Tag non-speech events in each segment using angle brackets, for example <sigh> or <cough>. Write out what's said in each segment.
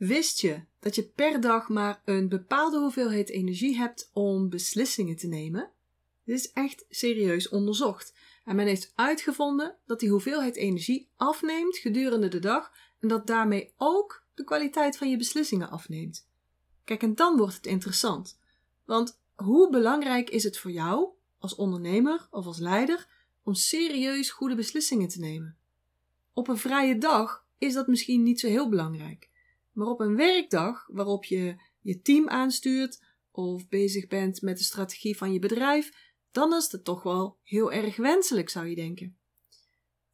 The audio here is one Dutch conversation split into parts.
Wist je dat je per dag maar een bepaalde hoeveelheid energie hebt om beslissingen te nemen? Dit is echt serieus onderzocht. En men heeft uitgevonden dat die hoeveelheid energie afneemt gedurende de dag en dat daarmee ook de kwaliteit van je beslissingen afneemt. Kijk, en dan wordt het interessant. Want hoe belangrijk is het voor jou, als ondernemer of als leider, om serieus goede beslissingen te nemen? Op een vrije dag is dat misschien niet zo heel belangrijk. Maar op een werkdag waarop je je team aanstuurt of bezig bent met de strategie van je bedrijf, dan is het toch wel heel erg wenselijk, zou je denken.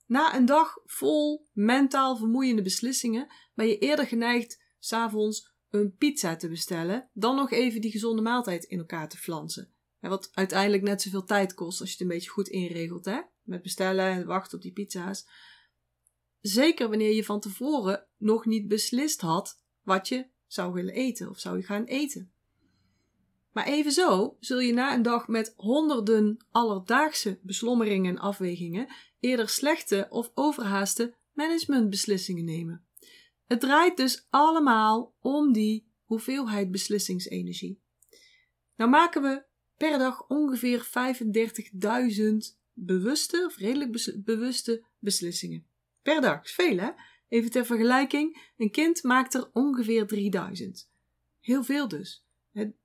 Na een dag vol mentaal vermoeiende beslissingen ben je eerder geneigd s'avonds een pizza te bestellen dan nog even die gezonde maaltijd in elkaar te flansen. Wat uiteindelijk net zoveel tijd kost als je het een beetje goed inregelt, hè? Met bestellen en wachten op die pizza's. Zeker wanneer je van tevoren nog niet beslist had wat je zou willen eten of zou je gaan eten. Maar evenzo zul je na een dag met honderden alledaagse beslommeringen en afwegingen eerder slechte of overhaaste managementbeslissingen nemen. Het draait dus allemaal om die hoeveelheid beslissingsenergie. Nou maken we per dag ongeveer 35.000 bewuste of redelijk bewuste beslissingen. Per dag, is veel hè? Even ter vergelijking, een kind maakt er ongeveer 3000. Heel veel dus.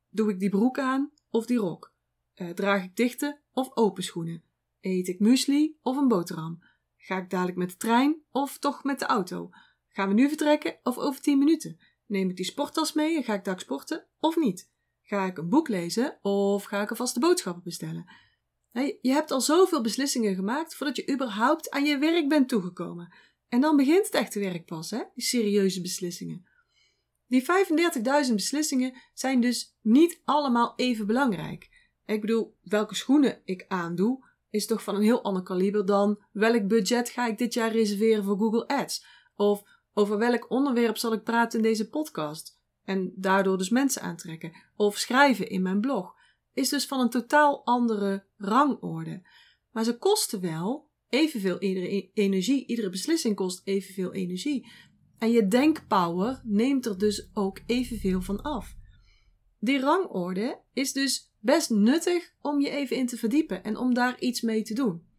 Doe ik die broek aan of die rok? Uh, draag ik dichte of open schoenen? Eet ik muesli of een boterham? Ga ik dadelijk met de trein of toch met de auto? Gaan we nu vertrekken of over 10 minuten? Neem ik die sporttas mee en ga ik daar sporten of niet? Ga ik een boek lezen of ga ik alvast de boodschappen bestellen? Je hebt al zoveel beslissingen gemaakt voordat je überhaupt aan je werk bent toegekomen. En dan begint het echte werk pas, hè? Die serieuze beslissingen. Die 35.000 beslissingen zijn dus niet allemaal even belangrijk. Ik bedoel, welke schoenen ik aandoe, is toch van een heel ander kaliber dan welk budget ga ik dit jaar reserveren voor Google Ads? Of over welk onderwerp zal ik praten in deze podcast? En daardoor dus mensen aantrekken. Of schrijven in mijn blog. Is dus van een totaal andere rangorde. Maar ze kosten wel evenveel iedere energie. Iedere beslissing kost evenveel energie. En je denkpower neemt er dus ook evenveel van af. Die rangorde is dus best nuttig om je even in te verdiepen en om daar iets mee te doen.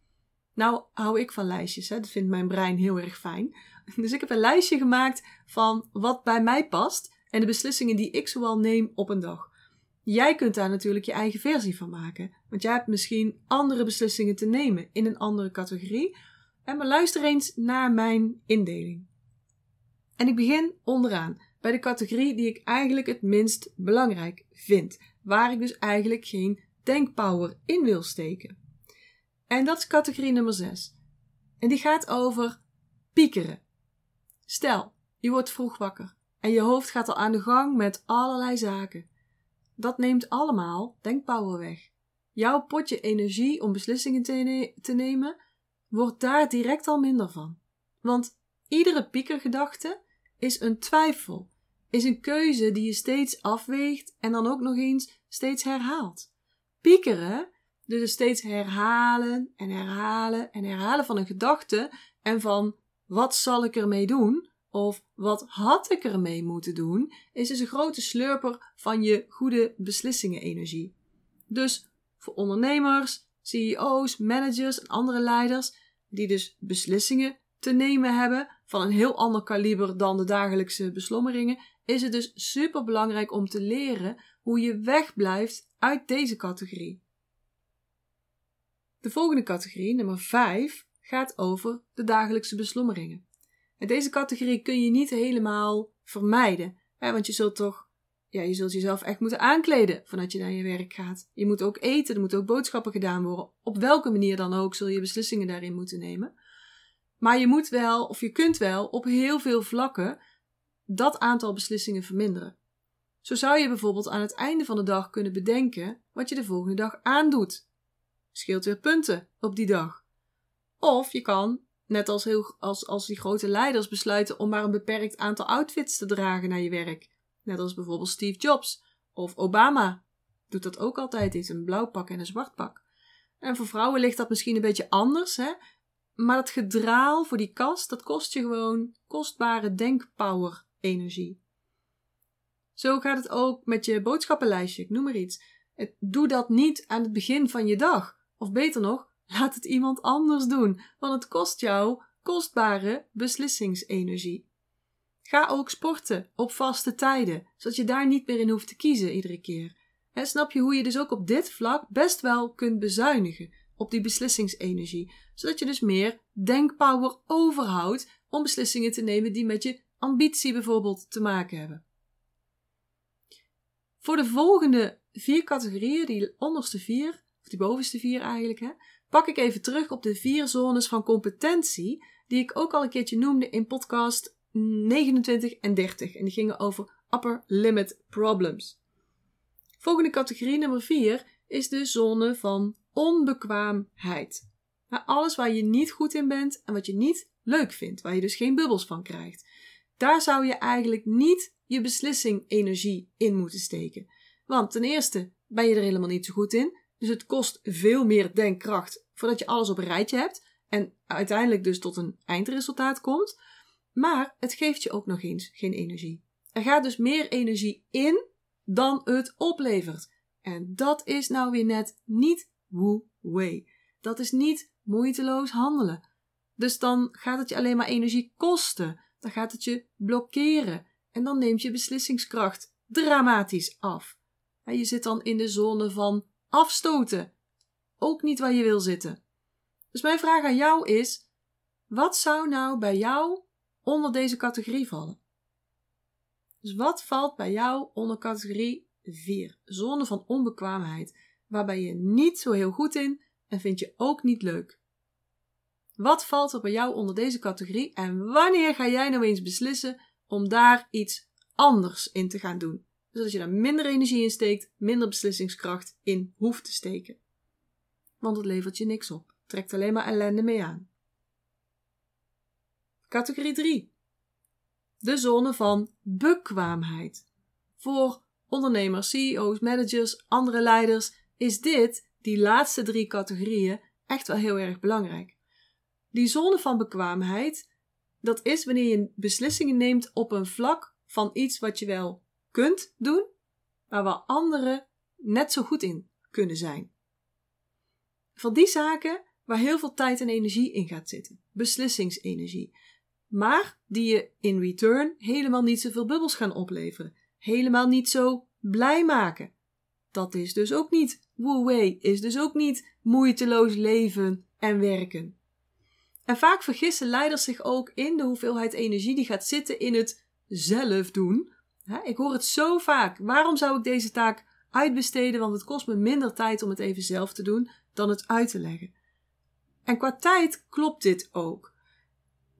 Nou hou ik van lijstjes, hè? dat vindt mijn brein heel erg fijn. <laughs> Dus ik heb een lijstje gemaakt van wat bij mij past en de beslissingen die ik zoal neem op een dag. Jij kunt daar natuurlijk je eigen versie van maken, want jij hebt misschien andere beslissingen te nemen in een andere categorie. En maar luister eens naar mijn indeling. En ik begin onderaan, bij de categorie die ik eigenlijk het minst belangrijk vind, waar ik dus eigenlijk geen denkpower in wil steken. En dat is categorie nummer 6. En die gaat over piekeren. Stel, je wordt vroeg wakker en je hoofd gaat al aan de gang met allerlei zaken. Dat neemt allemaal denkpower weg. Jouw potje energie om beslissingen te, te nemen wordt daar direct al minder van. Want iedere piekergedachte is een twijfel, is een keuze die je steeds afweegt en dan ook nog eens steeds herhaalt. Piekeren, dus steeds herhalen en herhalen en herhalen van een gedachte en van wat zal ik ermee doen? Of wat had ik ermee moeten doen? Is dus een grote slurper van je goede beslissingen-energie. Dus voor ondernemers, CEO's, managers en andere leiders die dus beslissingen te nemen hebben van een heel ander kaliber dan de dagelijkse beslommeringen, is het dus super belangrijk om te leren hoe je wegblijft uit deze categorie. De volgende categorie, nummer 5, gaat over de dagelijkse beslommeringen. Deze categorie kun je niet helemaal vermijden, hè, want je zult toch ja, je zult jezelf echt moeten aankleden vanuit je naar je werk gaat. Je moet ook eten, er moeten ook boodschappen gedaan worden. Op welke manier dan ook zul je beslissingen daarin moeten nemen. Maar je moet wel, of je kunt wel, op heel veel vlakken dat aantal beslissingen verminderen. Zo zou je bijvoorbeeld aan het einde van de dag kunnen bedenken wat je de volgende dag aandoet. Scheelt weer punten op die dag. Of je kan, net als, heel, als, als die grote leiders, besluiten om maar een beperkt aantal outfits te dragen naar je werk. Net als bijvoorbeeld Steve Jobs of Obama doet dat ook altijd iets, een blauw pak en een zwart pak. En voor vrouwen ligt dat misschien een beetje anders, hè? Maar dat gedraal voor die kast, dat kost je gewoon kostbare denkpower energie. Zo gaat het ook met je boodschappenlijstje, ik noem maar iets. Doe dat niet aan het begin van je dag. Of beter nog, laat het iemand anders doen, want het kost jou kostbare beslissingsenergie. Ga ook sporten op vaste tijden, zodat je daar niet meer in hoeft te kiezen iedere keer. En snap je hoe je dus ook op dit vlak best wel kunt bezuinigen op die beslissingsenergie, zodat je dus meer denkpower overhoudt om beslissingen te nemen die met je ambitie bijvoorbeeld te maken hebben. Voor de volgende vier categorieën, die onderste vier, of die bovenste vier eigenlijk, hè, pak ik even terug op de vier zones van competentie, die ik ook al een keertje noemde in podcast 29 en 30. En die gingen over upper limit problems. Volgende categorie nummer 4 is de zone van onbekwaamheid. Alles waar je niet goed in bent en wat je niet leuk vindt, waar je dus geen bubbels van krijgt. Daar zou je eigenlijk niet je beslissing energie in moeten steken. Want ten eerste ben je er helemaal niet zo goed in, dus het kost veel meer denkkracht voordat je alles op een rijtje hebt en uiteindelijk dus tot een eindresultaat komt. Maar het geeft je ook nog eens geen energie. Er gaat dus meer energie in dan het oplevert. En dat is nou weer net niet Wu Wei. Dat is niet moeiteloos handelen. Dus dan gaat het je alleen maar energie kosten. Dan gaat het je blokkeren. En dan neemt je beslissingskracht dramatisch af. Je zit dan in de zone van afstoten. Ook niet waar je wil zitten. Dus mijn vraag aan jou is: wat zou nou bij jou onder deze categorie vallen? Dus wat valt bij jou onder categorie 4? Zone van onbekwaamheid, waarbij je niet zo heel goed in en vind je ook niet leuk. Wat valt er bij jou onder deze categorie en wanneer ga jij nou eens beslissen om daar iets anders in te gaan doen? Zodat je daar minder energie in steekt, minder beslissingskracht in hoeft te steken. Want het levert je niks op, trekt alleen maar ellende mee aan. Categorie 3. De zone van bekwaamheid. Voor ondernemers, CEO's, managers, andere leiders is dit, die laatste drie categorieën, echt wel heel erg belangrijk. Die zone van bekwaamheid, dat is wanneer je beslissingen neemt op een vlak van iets wat je wel kunt doen, maar waar anderen net zo goed in kunnen zijn. Van die zaken waar heel veel tijd en energie in gaat zitten. Beslissingsenergie maar die je in return helemaal niet zoveel bubbels gaan opleveren, helemaal niet zo blij maken. Dat is dus ook niet wu wei, is dus ook niet moeiteloos leven en werken. En vaak vergissen leiders zich ook in de hoeveelheid energie die gaat zitten in het zelf doen. Ik hoor het zo vaak. Waarom zou ik deze taak uitbesteden? Want het kost me minder tijd om het even zelf te doen dan het uit te leggen. En qua tijd klopt dit ook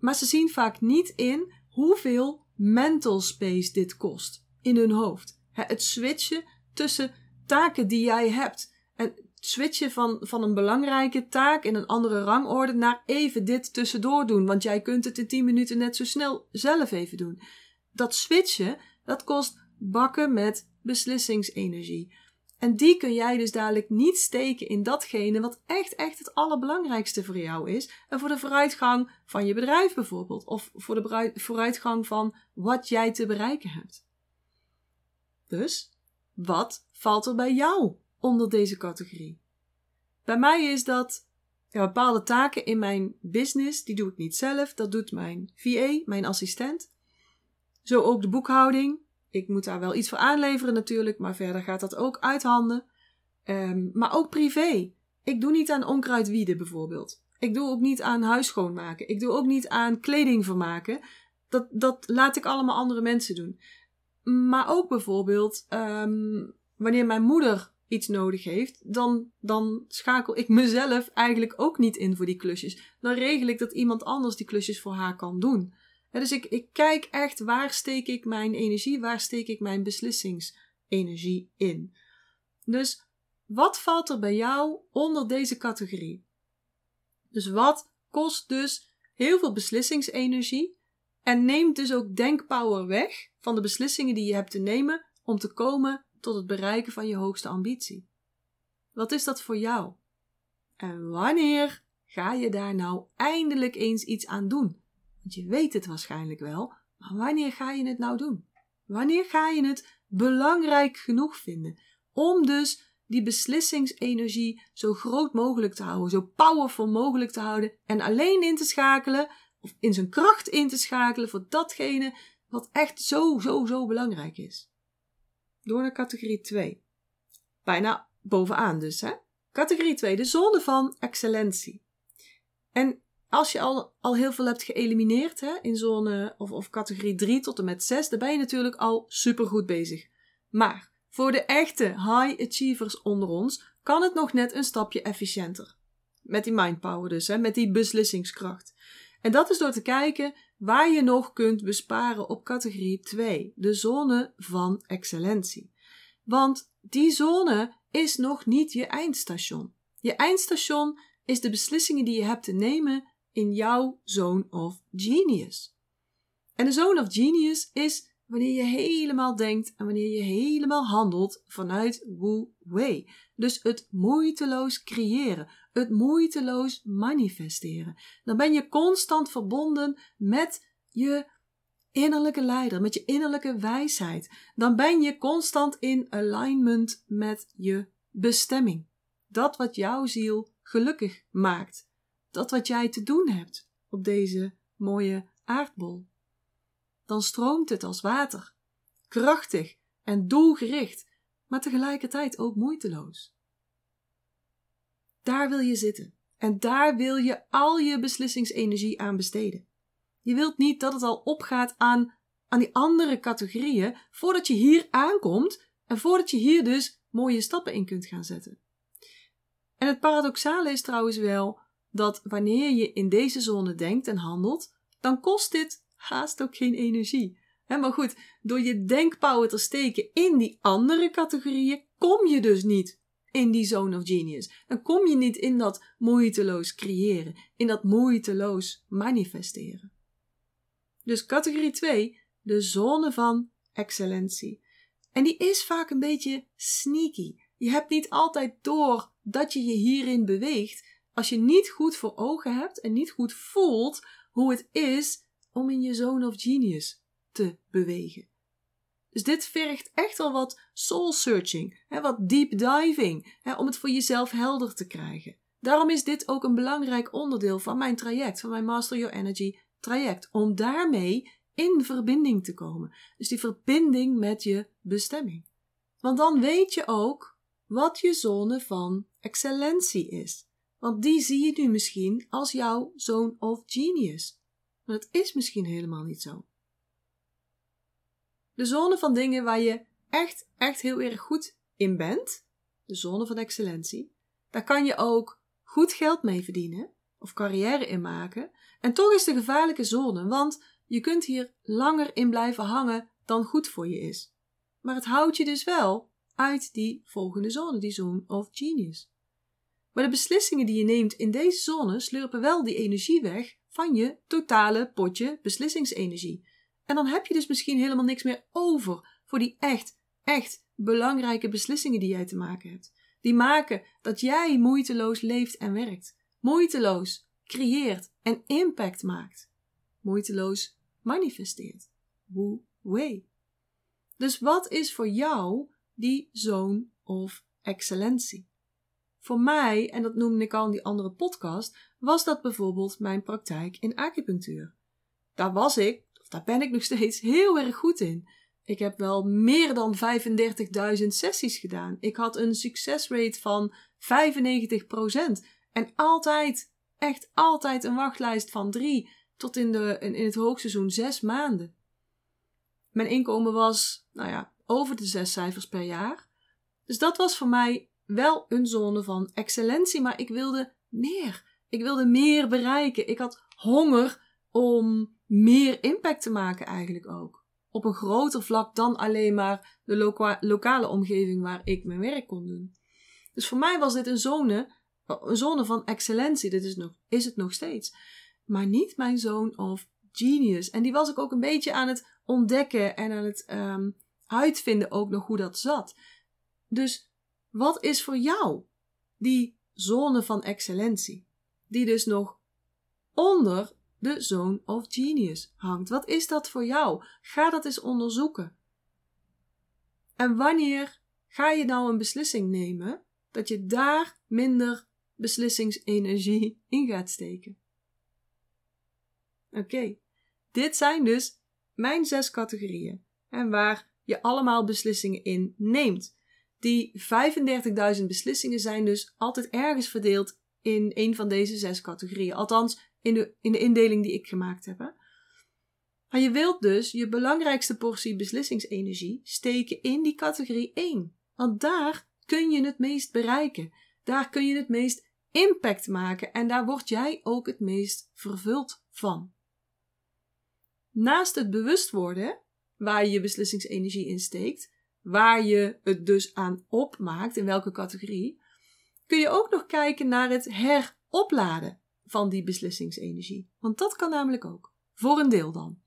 maar ze zien vaak niet in hoeveel mental space dit kost in hun hoofd. Het switchen tussen taken die jij hebt. En switchen van, van een belangrijke taak in een andere rangorde naar even dit tussendoor doen. Want jij kunt het in 10 minuten net zo snel zelf even doen. Dat switchen, dat kost bakken met beslissingsenergie. En die kun jij dus dadelijk niet steken in datgene wat echt, echt het allerbelangrijkste voor jou is. En voor de vooruitgang van je bedrijf bijvoorbeeld. Of voor de vooruitgang van wat jij te bereiken hebt. Dus, wat valt er bij jou onder deze categorie? Bij mij is dat bepaalde taken in mijn business, die doe ik niet zelf. Dat doet mijn VA, mijn assistent. Zo ook de boekhouding, ik moet daar wel iets voor aanleveren natuurlijk, maar verder gaat dat ook uit handen. Um, maar ook privé. Ik doe niet aan onkruidwieden bijvoorbeeld. Ik doe ook niet aan huis schoonmaken. Ik doe ook niet aan kleding vermaken. Dat, dat laat ik allemaal andere mensen doen. Maar ook bijvoorbeeld um, wanneer mijn moeder iets nodig heeft, dan, dan schakel ik mezelf eigenlijk ook niet in voor die klusjes. Dan regel ik dat iemand anders die klusjes voor haar kan doen dus ik, ik kijk echt waar steek ik mijn energie, waar steek ik mijn beslissingsenergie in. Dus wat valt er bij jou onder deze categorie? Dus wat kost dus heel veel beslissingsenergie en neemt dus ook denkpower weg van de beslissingen die je hebt te nemen om te komen tot het bereiken van je hoogste ambitie? Wat is dat voor jou? En wanneer ga je daar nou eindelijk eens iets aan doen? Want je weet het waarschijnlijk wel, maar wanneer ga je het nou doen? Wanneer ga je het belangrijk genoeg vinden om dus die beslissingsenergie zo groot mogelijk te houden, zo powerful mogelijk te houden en alleen in te schakelen of in zijn kracht in te schakelen voor datgene wat echt zo, zo, zo belangrijk is. Door naar categorie 2. Bijna bovenaan dus, hè? Categorie 2, de zone van excellentie. En als je al, al heel veel hebt geëlimineerd hè, in zone of, of categorie 3 tot en met 6, dan ben je natuurlijk al supergoed bezig. Maar voor de echte high achievers onder ons kan het nog net een stapje efficiënter. Met die mindpower dus, hè, met die beslissingskracht. En dat is door te kijken waar je nog kunt besparen op categorie 2, de zone van excellentie. Want die zone is nog niet je eindstation. Je eindstation is de beslissingen die je hebt te nemen in jouw zone of genius. En de zone of genius is wanneer je helemaal denkt en wanneer je helemaal handelt vanuit Wu Wei. Dus het moeiteloos creëren, het moeiteloos manifesteren. Dan ben je constant verbonden met je innerlijke leider, met je innerlijke wijsheid. Dan ben je constant in alignment met je bestemming. Dat wat jouw ziel gelukkig maakt. Dat wat jij te doen hebt op deze mooie aardbol dan stroomt het als water, krachtig en doelgericht, maar tegelijkertijd ook moeiteloos. Daar wil je zitten en daar wil je al je beslissingsenergie aan besteden. Je wilt niet dat het al opgaat aan, aan die andere categorieën voordat je hier aankomt en voordat je hier dus mooie stappen in kunt gaan zetten. En het paradoxale is trouwens wel dat wanneer je in deze zone denkt en handelt, dan kost dit haast ook geen energie. maar goed, door je denkpower te steken in die andere categorieën, kom je dus niet in die zone of genius. Dan kom je niet in dat moeiteloos creëren, in dat moeiteloos manifesteren. Dus categorie 2, de zone van excellentie. En die is vaak een beetje sneaky. Je hebt niet altijd door dat je je hierin beweegt als je niet goed voor ogen hebt en niet goed voelt hoe het is om in je zone of genius te bewegen. Dus dit vergt echt al wat soul searching, hè, wat deep diving, hè, om het voor jezelf helder te krijgen. Daarom is dit ook een belangrijk onderdeel van mijn traject, van mijn Master Your Energy traject, om daarmee in verbinding te komen. Dus die verbinding met je bestemming. Want dan weet je ook wat je zone van excellentie is. Want die zie je nu misschien als jouw zone of genius. Maar dat is misschien helemaal niet zo. De zone van dingen waar je echt, echt heel erg goed in bent, de zone van excellentie, daar kan je ook goed geld mee verdienen of carrière in maken. En toch is de gevaarlijke zone, want je kunt hier langer in blijven hangen dan goed voor je is. Maar het houdt je dus wel uit die volgende zone, die zone of genius. Maar de beslissingen die je neemt in deze zone slurpen wel die energie weg van je totale potje beslissingsenergie. En dan heb je dus misschien helemaal niks meer over voor die echt, echt belangrijke beslissingen die jij te maken hebt. Die maken dat jij moeiteloos leeft en werkt. Moeiteloos creëert en impact maakt. Moeiteloos manifesteert. Wu Wei. Dus wat is voor jou die zoon of excellentie? Voor mij, en dat noemde ik al in die andere podcast, was dat bijvoorbeeld mijn praktijk in acupunctuur. Daar was ik, of daar ben ik nog steeds, heel erg goed in. Ik heb wel meer dan 35.000 sessies gedaan. Ik had een succesrate van 95% en altijd, echt altijd een wachtlijst van drie tot in, de, in, het hoogseizoen zes maanden. Mijn inkomen was, nou ja, over de zes cijfers per jaar. Dus dat was voor mij wel een zone van excellentie, maar ik wilde meer. Ik wilde meer bereiken. Ik had honger om meer impact te maken eigenlijk ook. Op een groter vlak dan alleen maar de lokale omgeving waar ik mijn werk kon doen. Dus voor mij was dit een zone, een zone van excellentie. Dit is, nog, is het nog steeds. Maar niet mijn zone of genius. En die was ik ook een beetje aan het ontdekken en aan het um, uitvinden ook nog hoe dat zat. Dus wat is voor jou die zone van excellentie? Die dus nog onder de zone of genius hangt. Wat is dat voor jou? Ga dat eens onderzoeken. En wanneer ga je nou een beslissing nemen dat je daar minder beslissingsenergie in gaat steken? Oké, dit zijn dus mijn zes categorieën en waar je allemaal beslissingen in neemt. Die 35.000 beslissingen zijn dus altijd ergens verdeeld in een van deze zes categorieën. Althans, in de, in de indeling die ik gemaakt heb. Maar je wilt dus je belangrijkste portie beslissingsenergie steken in die categorie 1. Want daar kun je het meest bereiken. Daar kun je het meest impact maken en daar word jij ook het meest vervuld van. Naast het bewust worden, waar je je beslissingsenergie in steekt, waar je het dus aan opmaakt, in welke categorie, kun je ook nog kijken naar het heropladen van die beslissingsenergie. Want dat kan namelijk ook. Voor een deel dan.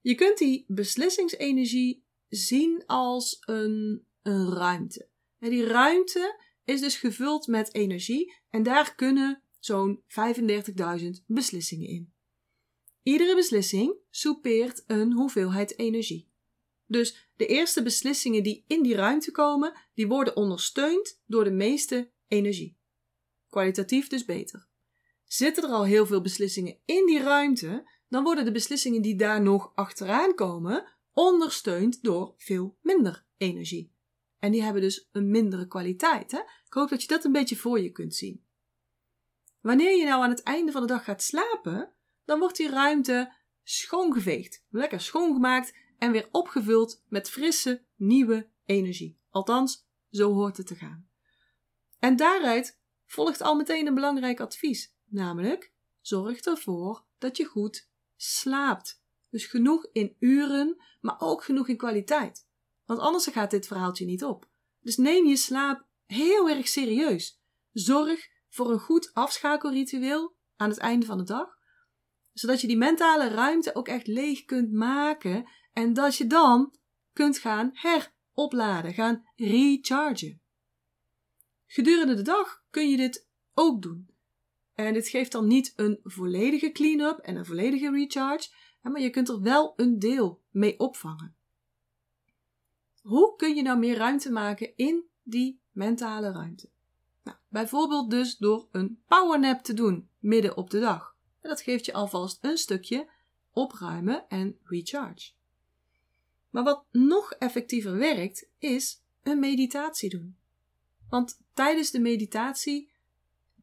Je kunt die beslissingsenergie zien als een, een ruimte. En die ruimte is dus gevuld met energie en daar kunnen zo'n 35.000 beslissingen in. Iedere beslissing soupeert een hoeveelheid energie. Dus de eerste beslissingen die in die ruimte komen, die worden ondersteund door de meeste energie. Kwalitatief dus beter. Zitten er al heel veel beslissingen in die ruimte, dan worden de beslissingen die daar nog achteraan komen ondersteund door veel minder energie. En die hebben dus een mindere kwaliteit. Hè? Ik hoop dat je dat een beetje voor je kunt zien. Wanneer je nou aan het einde van de dag gaat slapen, dan wordt die ruimte schoongeveegd, lekker schoongemaakt en weer opgevuld met frisse, nieuwe energie. Althans, zo hoort het te gaan. En daaruit volgt al meteen een belangrijk advies, namelijk zorg ervoor dat je goed slaapt. Dus genoeg in uren, maar ook genoeg in kwaliteit. Want anders gaat dit verhaaltje niet op. Dus neem je slaap heel erg serieus. Zorg voor een goed afschakelritueel aan het einde van de dag, zodat je die mentale ruimte ook echt leeg kunt maken en dat je dan kunt gaan heropladen, gaan rechargen. Gedurende de dag kun je dit ook doen. En dit geeft dan niet een volledige clean-up en een volledige recharge, maar je kunt er wel een deel mee opvangen. Hoe kun je nou meer ruimte maken in die mentale ruimte? Nou, bijvoorbeeld dus door een powernap te doen midden op de dag. En dat geeft je alvast een stukje opruimen en recharge. Maar wat nog effectiever werkt, is een meditatie doen. Want tijdens de meditatie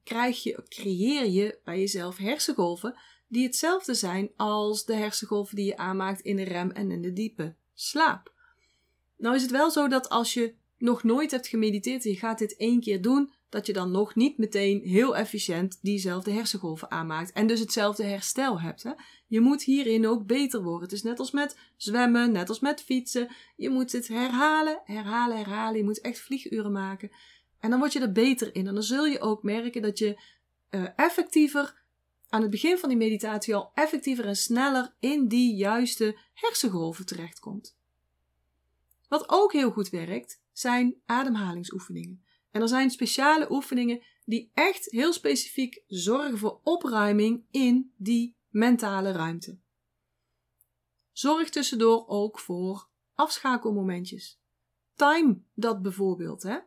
krijg je, creëer je bij jezelf hersengolven die hetzelfde zijn als de hersengolven die je aanmaakt in de rem en in de diepe slaap. Nou is het wel zo dat als je nog nooit hebt gemediteerd en je gaat dit één keer doen, dat je dan nog niet meteen heel efficiënt diezelfde hersengolven aanmaakt en dus hetzelfde herstel hebt. Hè? Je moet hierin ook beter worden. Het is net als met zwemmen, net als met fietsen. Je moet het herhalen, herhalen, herhalen. Je moet echt vlieguren maken. En dan word je er beter in. En dan zul je ook merken dat je uh, effectiever aan het begin van die meditatie al effectiever en sneller in die juiste hersengolven terechtkomt. Wat ook heel goed werkt, zijn ademhalingsoefeningen. En er zijn speciale oefeningen die echt heel specifiek zorgen voor opruiming in die mentale ruimte. Zorg tussendoor ook voor afschakelmomentjes. Time dat bijvoorbeeld. Hè?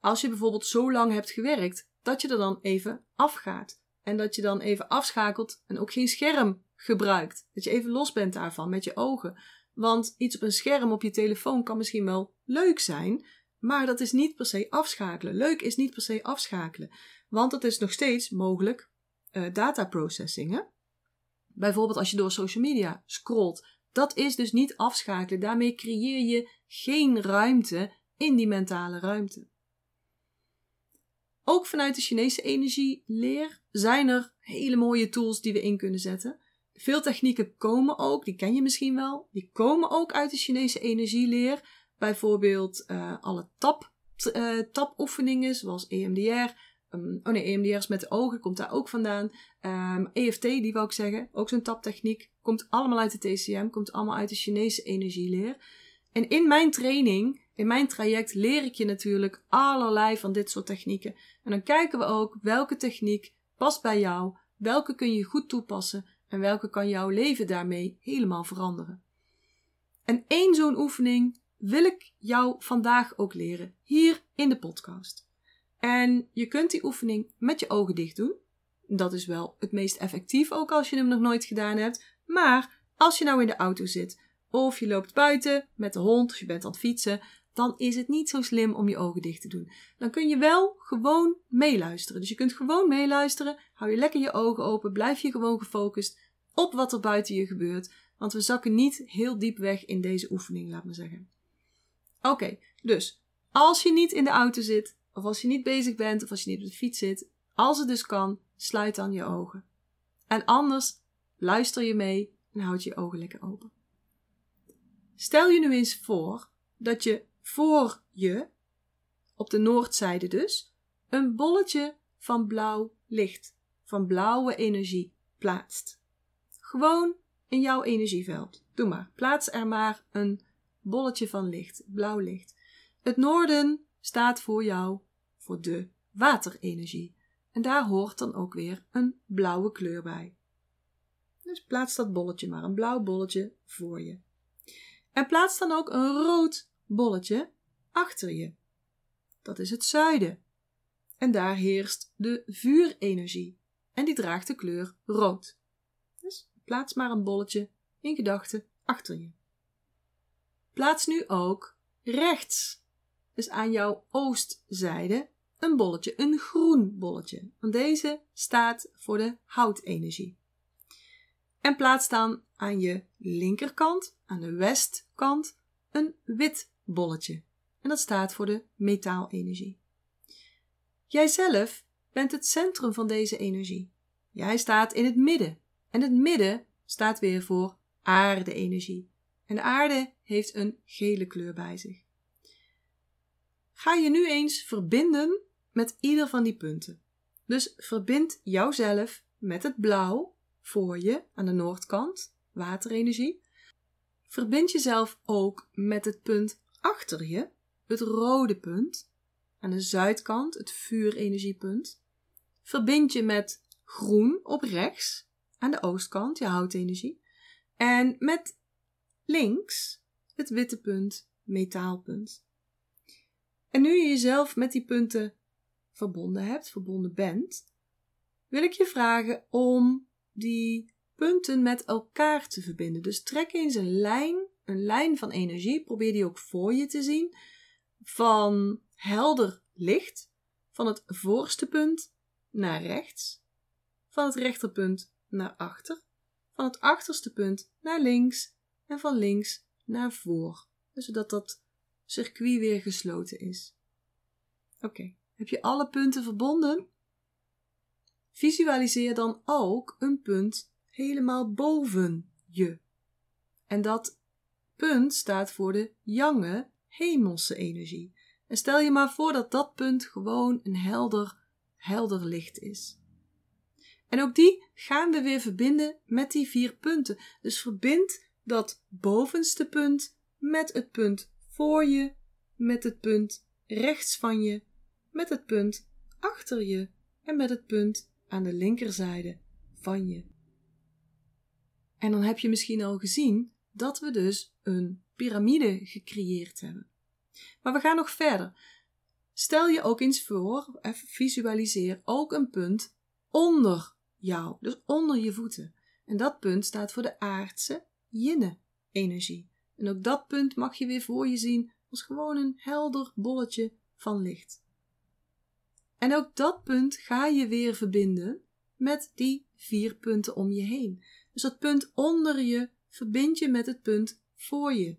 Als je bijvoorbeeld zo lang hebt gewerkt, dat je er dan even afgaat. En dat je dan even afschakelt en ook geen scherm gebruikt. Dat je even los bent daarvan met je ogen. Want iets op een scherm op je telefoon kan misschien wel leuk zijn, maar dat is niet per se afschakelen. Leuk is niet per se afschakelen, want het is nog steeds mogelijk uh, data? Bijvoorbeeld als je door social media scrolt. Dat is dus niet afschakelen. Daarmee creëer je geen ruimte in die mentale ruimte. Ook vanuit de Chinese energieleer zijn er hele mooie tools die we in kunnen zetten. Veel technieken komen ook, die ken je misschien wel, die komen ook uit de Chinese energieleer. Bijvoorbeeld uh, alle tap, uh, tapoefeningen, zoals EMDR. Um, oh nee, EMDR is met de ogen, komt daar ook vandaan. Um, ehm, EFT, die wou ik zeggen, ook zo'n taptechniek. Komt allemaal uit de TCM, komt allemaal uit de Chinese energieleer. En in mijn training, in mijn traject, leer ik je natuurlijk allerlei van dit soort technieken. En dan kijken we ook welke techniek past bij jou, welke kun je goed toepassen en welke kan jouw leven daarmee helemaal veranderen. En één zo'n oefening wil ik jou vandaag ook leren, hier in de podcast. En je kunt die oefening met je ogen dicht doen. Dat is wel het meest effectief, ook als je hem nog nooit gedaan hebt. Maar als je nou in de auto zit, of je loopt buiten met de hond, of je bent aan het fietsen, dan is het niet zo slim om je ogen dicht te doen. Dan kun je wel gewoon meeluisteren. Dus je kunt gewoon meeluisteren, hou je lekker je ogen open, blijf je gewoon gefocust op wat er buiten je gebeurt. Want we zakken niet heel diep weg in deze oefening, laat maar zeggen. Oké, dus als je niet in de auto zit, of als je niet bezig bent, of als je niet op de fiets zit, als het dus kan, sluit dan je ogen. En anders luister je mee en houd je ogen lekker open. Stel je nu eens voor dat je voor je, op de noordzijde dus, een bolletje van blauw licht, van blauwe energie plaatst. Gewoon in jouw energieveld. Doe maar. Plaats er maar een bolletje van licht, blauw licht. Het noorden staat voor jou voor de waterenergie. En daar hoort dan ook weer een blauwe kleur bij. Dus plaats dat bolletje maar, een blauw bolletje voor je. En plaats dan ook een rood bolletje achter je. Dat is het zuiden. En daar heerst de vuurenergie. En die draagt de kleur rood. Dus plaats maar een bolletje in gedachten achter je. Plaats nu ook rechts, dus aan jouw oostzijde, een bolletje, een groen bolletje. Want deze staat voor de houtenergie. En plaats dan aan je linkerkant, aan de westkant, een wit bolletje. En dat staat voor de metaalenergie. Jijzelf bent het centrum van deze energie. Jij staat in het midden. En het midden staat weer voor aarde-energie. En de aarde heeft een gele kleur bij zich. Ga je nu eens verbinden met ieder van die punten. Dus verbind jouzelf met het blauw voor je aan de noordkant, waterenergie. Verbind jezelf ook met het punt achter je, het rode punt, aan de zuidkant, het vuurenergiepunt. Verbind je met groen op rechts, aan de oostkant, je houtenergie. En met links het witte punt, metaalpunt. En nu je jezelf met die punten verbonden hebt, verbonden bent, wil ik je vragen om die punten met elkaar te verbinden. Dus trek eens een lijn, een lijn van energie, probeer die ook voor je te zien, van helder licht, van het voorste punt naar rechts, van het rechterpunt naar achter, van het achterste punt naar links en van links naar voor, zodat dat circuit weer gesloten is. Oké, heb je alle punten verbonden? Visualiseer dan ook een punt helemaal boven je. En dat punt staat voor de jonge hemelse energie. En stel je maar voor dat dat punt gewoon een helder, helder licht is. En ook die gaan we weer verbinden met die vier punten. Dus verbind dat bovenste punt met het punt voor je, met het punt rechts van je, met het punt achter je en met het punt aan de linkerzijde van je. En dan heb je misschien al gezien dat we dus een piramide gecreëerd hebben. Maar we gaan nog verder. Stel je ook eens voor, visualiseer ook een punt onder jou, dus onder je voeten. En dat punt staat voor de aardse yin-energie. En ook dat punt mag je weer voor je zien als gewoon een helder bolletje van licht. En ook dat punt ga je weer verbinden met die vier punten om je heen. Dus dat punt onder je verbind je met het punt voor je.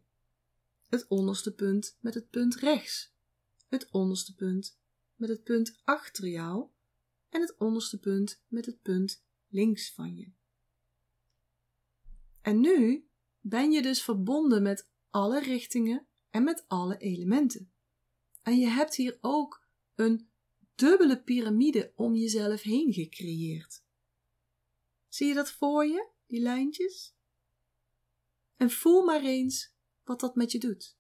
Het onderste punt met het punt rechts. Het onderste punt met het punt achter jou. En het onderste punt met het punt links van je. En nu ben je dus verbonden met alle richtingen en met alle elementen. En je hebt hier ook een dubbele piramide om jezelf heen gecreëerd. Zie je dat voor je, die lijntjes? En voel maar eens wat dat met je doet.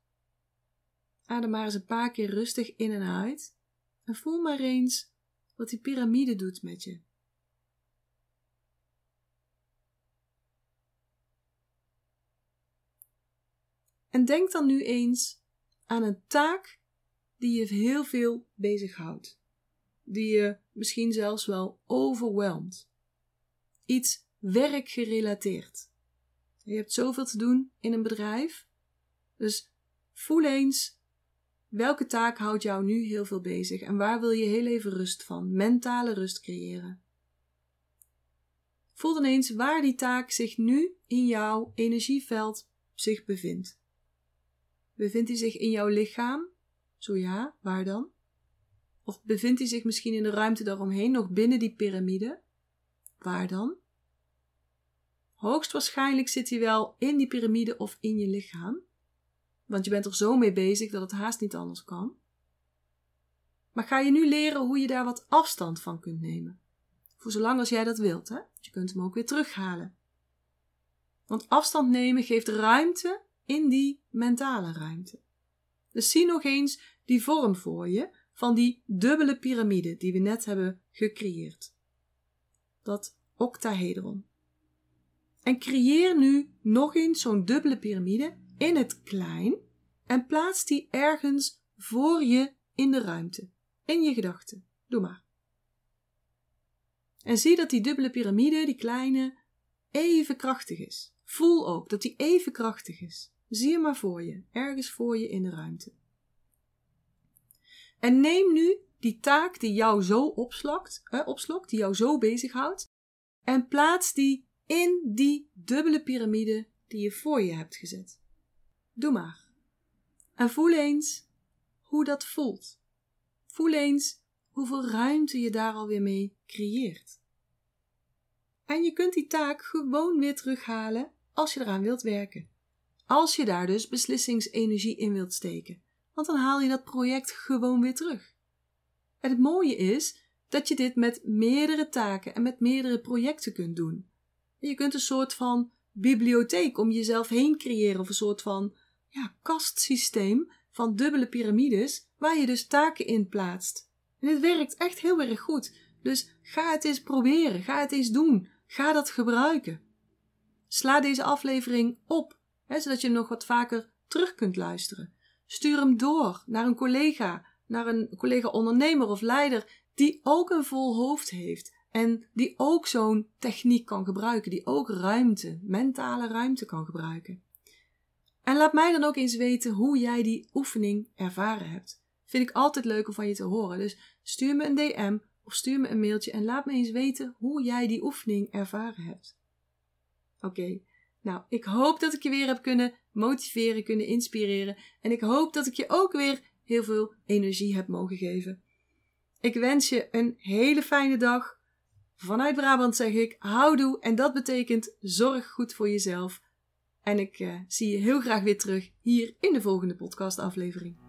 Adem maar eens een paar keer rustig in en uit en voel maar eens wat die piramide doet met je. En denk dan nu eens aan een taak die je heel veel bezighoudt. Die je misschien zelfs wel overweldigt. Iets werkgerelateerd. Je hebt zoveel te doen in een bedrijf. Dus voel eens welke taak houdt jou nu heel veel bezig en waar wil je heel even rust van, mentale rust creëren. Voel dan eens waar die taak zich nu in jouw energieveld zich bevindt. Bevindt hij zich in jouw lichaam? Zo ja, waar dan? Of bevindt hij zich misschien in de ruimte daaromheen, nog binnen die piramide? Waar dan? Hoogstwaarschijnlijk zit hij wel in die piramide of in je lichaam, want je bent er zo mee bezig dat het haast niet anders kan. Maar ga je nu leren hoe je daar wat afstand van kunt nemen? Voor zolang als jij dat wilt, hè? Je kunt hem ook weer terughalen. Want afstand nemen geeft ruimte in die mentale ruimte. Dus zie nog eens die vorm voor je van die dubbele piramide die we net hebben gecreëerd. Dat octahedron. En creëer nu nog eens zo'n dubbele piramide in het klein en plaats die ergens voor je in de ruimte, in je gedachten. Doe maar. En zie dat die dubbele piramide, die kleine, even krachtig is. Voel ook dat die even krachtig is. Zie hem maar voor je, ergens voor je in de ruimte. En neem nu die taak die jou zo opslokt, eh, opslokt, die jou zo bezighoudt, en plaats die in die dubbele piramide die je voor je hebt gezet. Doe maar. En voel eens hoe dat voelt. Voel eens hoeveel ruimte je daar alweer mee creëert. En je kunt die taak gewoon weer terughalen als je eraan wilt werken. Als je daar dus beslissingsenergie in wilt steken, want dan haal je dat project gewoon weer terug. En het mooie is dat je dit met meerdere taken en met meerdere projecten kunt doen. Je kunt een soort van bibliotheek om jezelf heen creëren, of een soort van ja, kastsysteem van dubbele piramides, waar je dus taken in plaatst. En dit werkt echt heel erg goed. Dus ga het eens proberen, ga het eens doen, ga dat gebruiken. Sla deze aflevering op, zodat je hem nog wat vaker terug kunt luisteren. Stuur hem door naar een collega, naar een collega-ondernemer of leider die ook een vol hoofd heeft en die ook zo'n techniek kan gebruiken, die ook ruimte, mentale ruimte kan gebruiken. En laat mij dan ook eens weten hoe jij die oefening ervaren hebt. Vind ik altijd leuk om van je te horen. Dus stuur me een DM of stuur me een mailtje en laat me eens weten hoe jij die oefening ervaren hebt. Oké, nou, ik hoop dat ik je weer heb kunnen motiveren, kunnen inspireren. En ik hoop dat ik je ook weer heel veel energie heb mogen geven. Ik wens je een hele fijne dag. Vanuit Brabant zeg ik houdoe en dat betekent zorg goed voor jezelf. En ik uh, zie je heel graag weer terug hier in de volgende podcastaflevering.